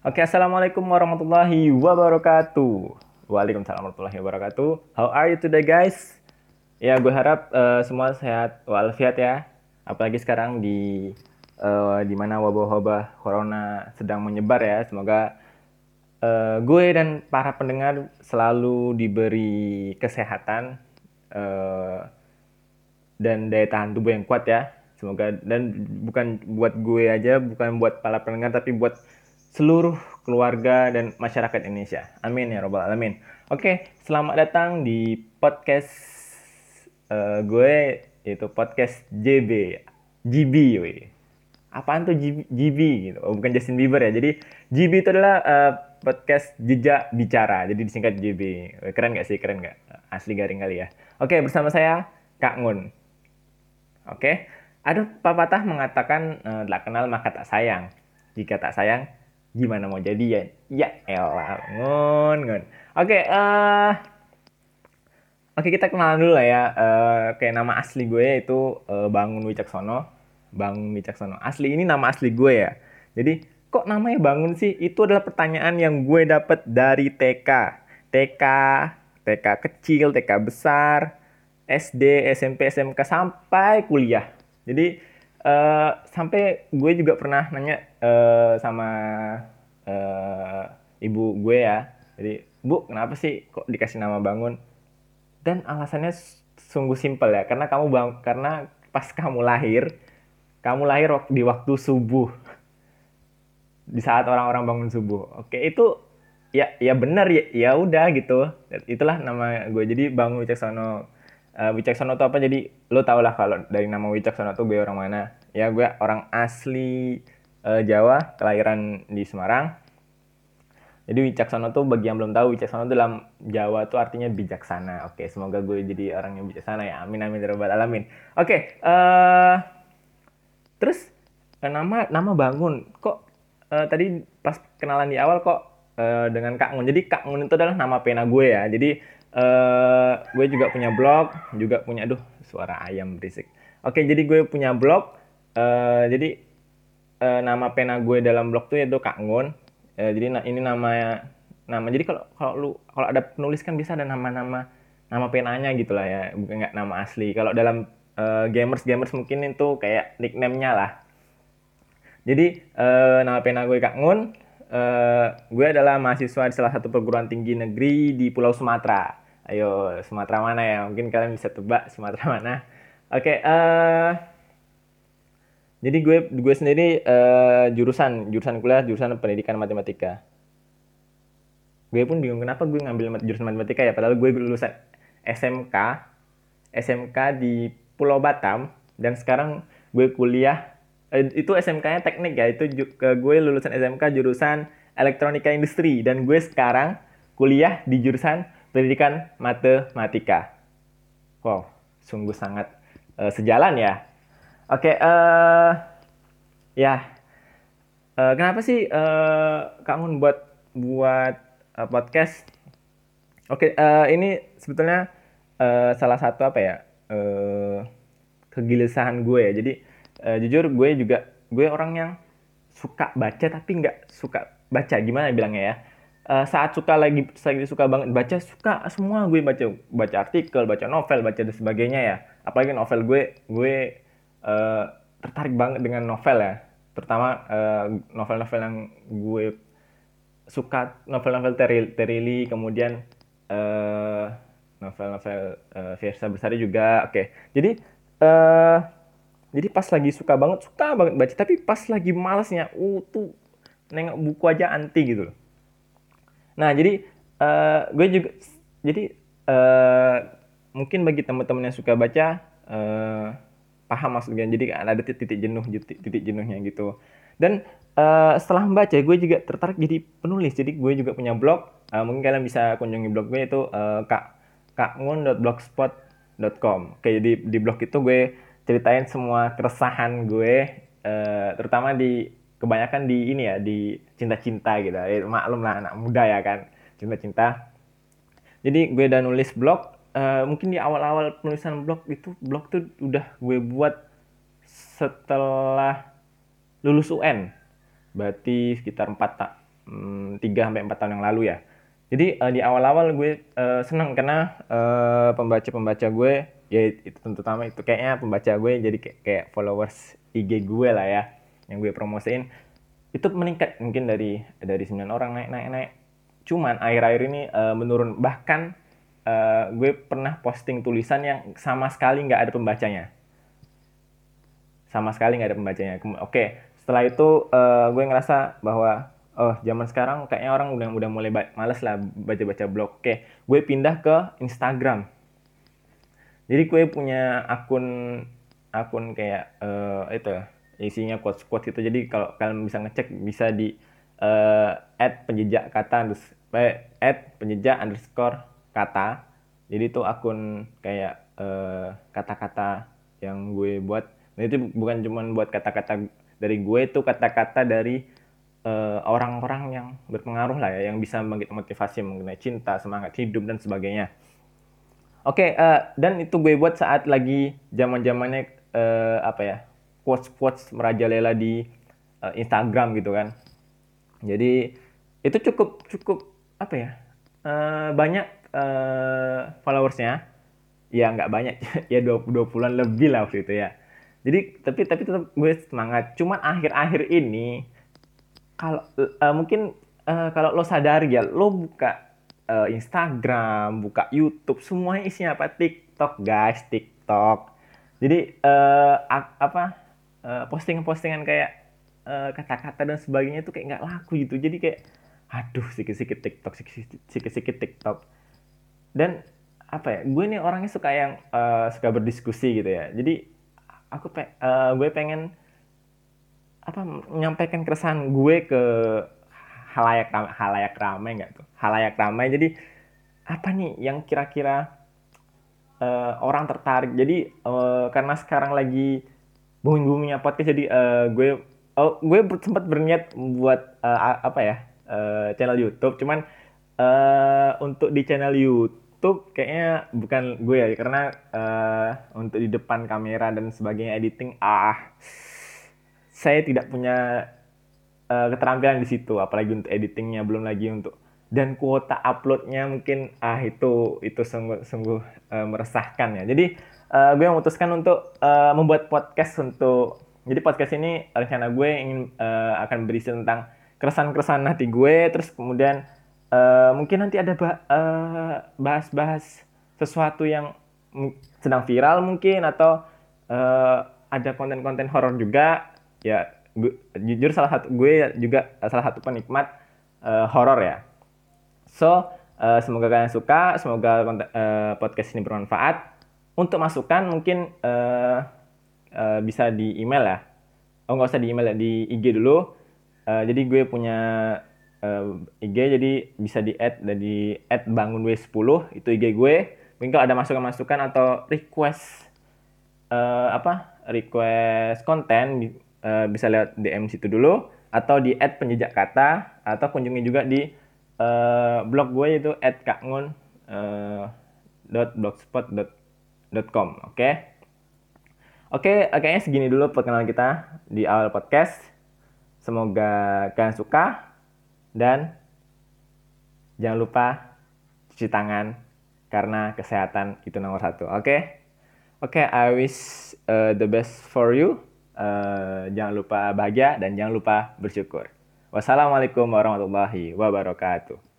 Oke, assalamualaikum warahmatullahi wabarakatuh. Waalaikumsalam warahmatullahi wabarakatuh. How are you today, guys? Ya, gue harap uh, semua sehat walafiat ya. Apalagi sekarang di uh, di mana wabah-wabah corona sedang menyebar ya. Semoga uh, gue dan para pendengar selalu diberi kesehatan uh, dan daya tahan tubuh yang kuat ya. Semoga dan bukan buat gue aja, bukan buat para pendengar, tapi buat seluruh keluarga dan masyarakat Indonesia. Amin ya robbal alamin. Oke, selamat datang di podcast uh, gue yaitu podcast JB GB we. Apaan tuh GB, GB gitu? Oh, bukan Justin Bieber ya. Jadi GB itu adalah uh, podcast jejak bicara. Jadi disingkat JB. Keren gak sih? Keren gak? Asli garing kali ya. Oke, bersama saya Kak Ngun. Oke. Ada pepatah mengatakan uh, tak kenal maka tak sayang. Jika tak sayang, gimana mau jadi ya? Ya elah ngon ngon. Oke okay, uh, oke okay, kita kenalan dulu lah ya. Uh, kayak nama asli gue itu uh, Bangun Wicaksono. Bangun Wicaksono. Asli ini nama asli gue ya. Jadi kok namanya Bangun sih? Itu adalah pertanyaan yang gue dapat dari TK TK TK kecil TK besar SD SMP SMK sampai kuliah. Jadi uh, sampai gue juga pernah nanya uh, sama uh, ibu gue ya. Jadi bu kenapa sih kok dikasih nama bangun? Dan alasannya sungguh simpel ya karena kamu bang karena pas kamu lahir kamu lahir di waktu subuh. Di saat orang-orang bangun subuh. Oke itu ya ya benar ya ya udah gitu. Itulah nama gue. Jadi bangun Wicaksono uh, Wicaksono itu apa? Jadi lo tau lah kalau dari nama Wicaksono tuh gue orang mana. Ya gue orang asli uh, Jawa kelahiran di Semarang. Jadi Wicaksono tuh bagi yang belum tahu Wicaksono dalam Jawa tuh artinya bijaksana. Oke semoga gue jadi orang yang bijaksana ya. Amin amin robbal alamin. Oke uh, terus nama nama bangun. Kok uh, tadi pas kenalan di awal kok uh, dengan Kak Ngun. Jadi Kak Ngun itu adalah nama pena gue ya. Jadi uh, gue juga punya blog, juga punya aduh suara ayam berisik. Oke, jadi gue punya blog. Uh, jadi uh, nama pena gue dalam blog tuh yaitu Kak Ngun. Uh, jadi nah, ini nama nama. Jadi kalau kalau lu kalau ada penulis kan bisa ada nama-nama nama penanya gitu lah ya, bukan nggak nama asli. Kalau dalam uh, gamers gamers mungkin itu kayak nickname-nya lah. Jadi uh, nama pena gue Kak Ngun. Uh, gue adalah mahasiswa di salah satu perguruan tinggi negeri di Pulau Sumatera. Ayo, Sumatera mana ya? Mungkin kalian bisa tebak Sumatera mana. Oke, okay, uh, jadi gue gue sendiri uh, jurusan jurusan kuliah jurusan pendidikan matematika. Gue pun bingung kenapa gue ngambil jurusan matematika ya, padahal gue lulusan SMK SMK di Pulau Batam dan sekarang gue kuliah eh, itu SMK-nya teknik ya, itu gue lulusan SMK jurusan elektronika industri dan gue sekarang kuliah di jurusan pendidikan matematika. Wow, sungguh sangat uh, sejalan ya. Oke, okay, uh, eh, ya. Uh, kenapa sih uh, kamu buat buat uh, podcast? Oke, okay, uh, ini sebetulnya uh, salah satu apa ya? Uh, kegelisahan gue ya. Jadi uh, jujur gue juga gue orang yang suka baca tapi nggak suka baca. Gimana bilangnya ya? Uh, saat suka lagi lagi suka banget baca suka semua gue baca. Baca artikel baca novel baca dan sebagainya ya. Apalagi novel gue gue uh, tertarik banget dengan novel ya. Terutama uh, novel-novel yang gue suka novel-novel Terry Lee kemudian uh, novel-novel uh, Fiersa Bersari juga. Oke okay. jadi uh, jadi pas lagi suka banget suka banget baca tapi pas lagi malesnya uh tuh nengok buku aja anti gitu loh Nah, jadi uh, gue juga jadi uh, mungkin bagi teman-teman yang suka baca uh, paham maksudnya. Jadi ada titik jenuh titik, titik jenuhnya gitu. Dan uh, setelah membaca gue juga tertarik jadi penulis. Jadi gue juga punya blog. Uh, mungkin kalian bisa kunjungi blog gue itu uh, kak kakngun.blogspot.com. Kayak di di blog itu gue ceritain semua keresahan gue uh, terutama di kebanyakan di ini ya di cinta-cinta gitu. Ya, maklum lah anak muda ya kan cinta-cinta. Jadi gue udah nulis blog uh, mungkin di awal-awal penulisan blog itu blog tuh udah gue buat setelah lulus UN berarti sekitar 4 tak hmm, 3 sampai 4 tahun yang lalu ya. Jadi uh, di awal-awal gue uh, senang karena uh, pembaca-pembaca gue ya itu terutama itu kayaknya pembaca gue jadi kayak, kayak followers IG gue lah ya yang gue promosiin. Itu meningkat mungkin dari dari 9 orang naik naik naik. Cuman akhir-akhir ini uh, menurun. Bahkan uh, gue pernah posting tulisan yang sama sekali nggak ada pembacanya. Sama sekali nggak ada pembacanya. Oke setelah itu uh, gue ngerasa bahwa oh zaman sekarang kayaknya orang udah udah mulai males lah baca-baca blog. Oke gue pindah ke Instagram jadi gue punya akun akun kayak uh, itu isinya quotes quotes itu. Jadi kalau kalian bisa ngecek bisa di uh, add penjejak kata eh, add penjejak underscore kata. Jadi itu akun kayak kata kata-kata yang gue buat. Nah itu bukan cuma buat kata-kata dari gue itu kata-kata dari orang-orang uh, yang berpengaruh lah ya yang bisa membangkit motivasi mengenai cinta semangat hidup dan sebagainya Oke, okay, uh, eh, dan itu gue buat saat lagi zaman zamannya uh, apa ya quotes quotes merajalela di uh, Instagram gitu kan. Jadi itu cukup cukup apa ya uh, banyak uh, followersnya. Ya nggak banyak, ya dua dua puluhan lebih lah waktu itu ya. Jadi tapi tapi tetap gue semangat. Cuman akhir-akhir ini kalau uh, mungkin uh, kalau lo sadar ya lo buka uh, Instagram, buka YouTube, semuanya isinya apa? TikTok, guys, TikTok. Jadi uh, apa uh, postingan-postingan kayak kata-kata uh, dan sebagainya itu kayak nggak laku gitu. Jadi kayak aduh sikit-sikit TikTok, sikit-sikit TikTok. Dan apa ya? Gue nih orangnya suka yang uh, suka berdiskusi gitu ya. Jadi aku pe uh, gue pengen apa menyampaikan keresahan gue ke halayak ramai, halayak ramai nggak tuh? Halayak ramai. Jadi apa nih yang kira-kira uh, orang tertarik? Jadi uh, karena sekarang lagi booming boomingnya podcast jadi uh, gue oh, gue sempat berniat buat uh, apa ya uh, channel YouTube. Cuman uh, untuk di channel YouTube kayaknya bukan gue ya karena uh, untuk di depan kamera dan sebagainya editing ah saya tidak punya uh, keterampilan di situ apalagi untuk editingnya belum lagi untuk dan kuota uploadnya mungkin ah itu itu sungguh sungguh uh, meresahkan ya. Jadi uh, gue memutuskan untuk uh, membuat podcast untuk jadi podcast ini rencana gue ingin uh, akan berisi tentang keresahan-keresahan hati gue terus kemudian uh, mungkin nanti ada bahas-bahas uh, sesuatu yang sedang viral mungkin atau uh, ada konten-konten horor juga ya gue, jujur salah satu gue juga salah satu penikmat uh, horor ya. So uh, semoga kalian suka, semoga uh, podcast ini bermanfaat. Untuk masukan mungkin uh, uh, bisa di email ya. Oh nggak usah di email ya, di IG dulu. Uh, jadi gue punya uh, IG jadi bisa di add dari add bangun W10 itu IG gue. Mungkin kalau ada masukan-masukan atau request uh, apa request konten uh, bisa lihat DM situ dulu atau di add penjejak kata atau kunjungi juga di uh, blog gue yaitu @kakngun uh, oke okay? oke okay, kayaknya segini dulu perkenalan kita di awal podcast semoga kalian suka dan jangan lupa cuci tangan karena kesehatan itu nomor satu oke okay? oke okay, I wish uh, the best for you uh, jangan lupa bahagia dan jangan lupa bersyukur. Wassalamualaikum warahmatullahi wabarakatuh.